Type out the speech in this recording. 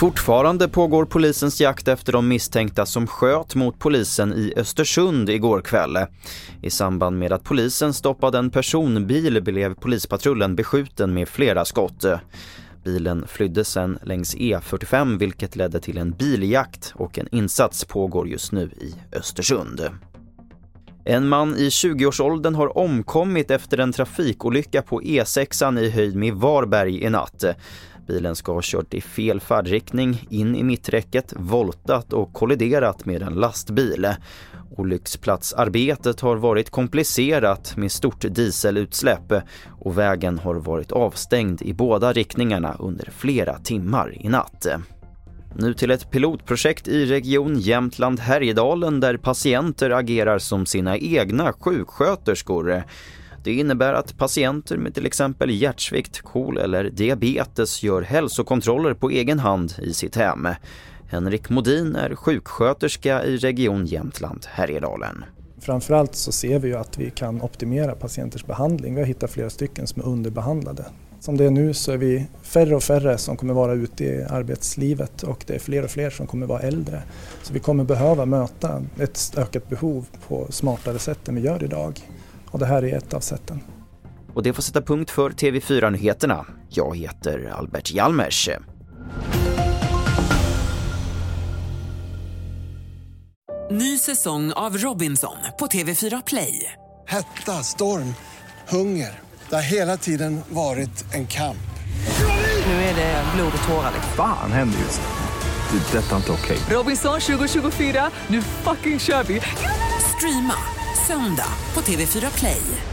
Fortfarande pågår polisens jakt efter de misstänkta som sköt mot polisen i Östersund igår kväll. I samband med att polisen stoppade en personbil blev polispatrullen beskjuten med flera skott. Bilen flydde sen längs E45 vilket ledde till en biljakt och en insats pågår just nu i Östersund. En man i 20-årsåldern har omkommit efter en trafikolycka på E6 i höjd med Varberg i natt. Bilen ska ha kört i fel färdriktning, in i mitträcket, voltat och kolliderat med en lastbil. Olycksplatsarbetet har varit komplicerat med stort dieselutsläpp och vägen har varit avstängd i båda riktningarna under flera timmar i natt. Nu till ett pilotprojekt i Region Jämtland Härjedalen där patienter agerar som sina egna sjuksköterskor. Det innebär att patienter med till exempel hjärtsvikt, KOL eller diabetes gör hälsokontroller på egen hand i sitt hem. Henrik Modin är sjuksköterska i Region Jämtland Härjedalen. Framförallt så ser vi ju att vi kan optimera patienters behandling. Vi har hittat flera stycken som är underbehandlade. Som det är nu så är vi färre och färre som kommer vara ute i arbetslivet och det är fler och fler som kommer vara äldre. Så vi kommer behöva möta ett ökat behov på smartare sätt än vi gör idag. Och det här är ett av sätten. Och det får sätta punkt för TV4-nyheterna. Jag heter Albert Hjalmers. Ny säsong av Robinson på TV4 Play. Hetta, storm, hunger. Det har hela tiden varit en kamp. Nu är det blod och tårar. Fan händer just nu. Det. är Detta är inte okej. Robinson 2024, nu fucking kör vi! Streama söndag på TV4 Play.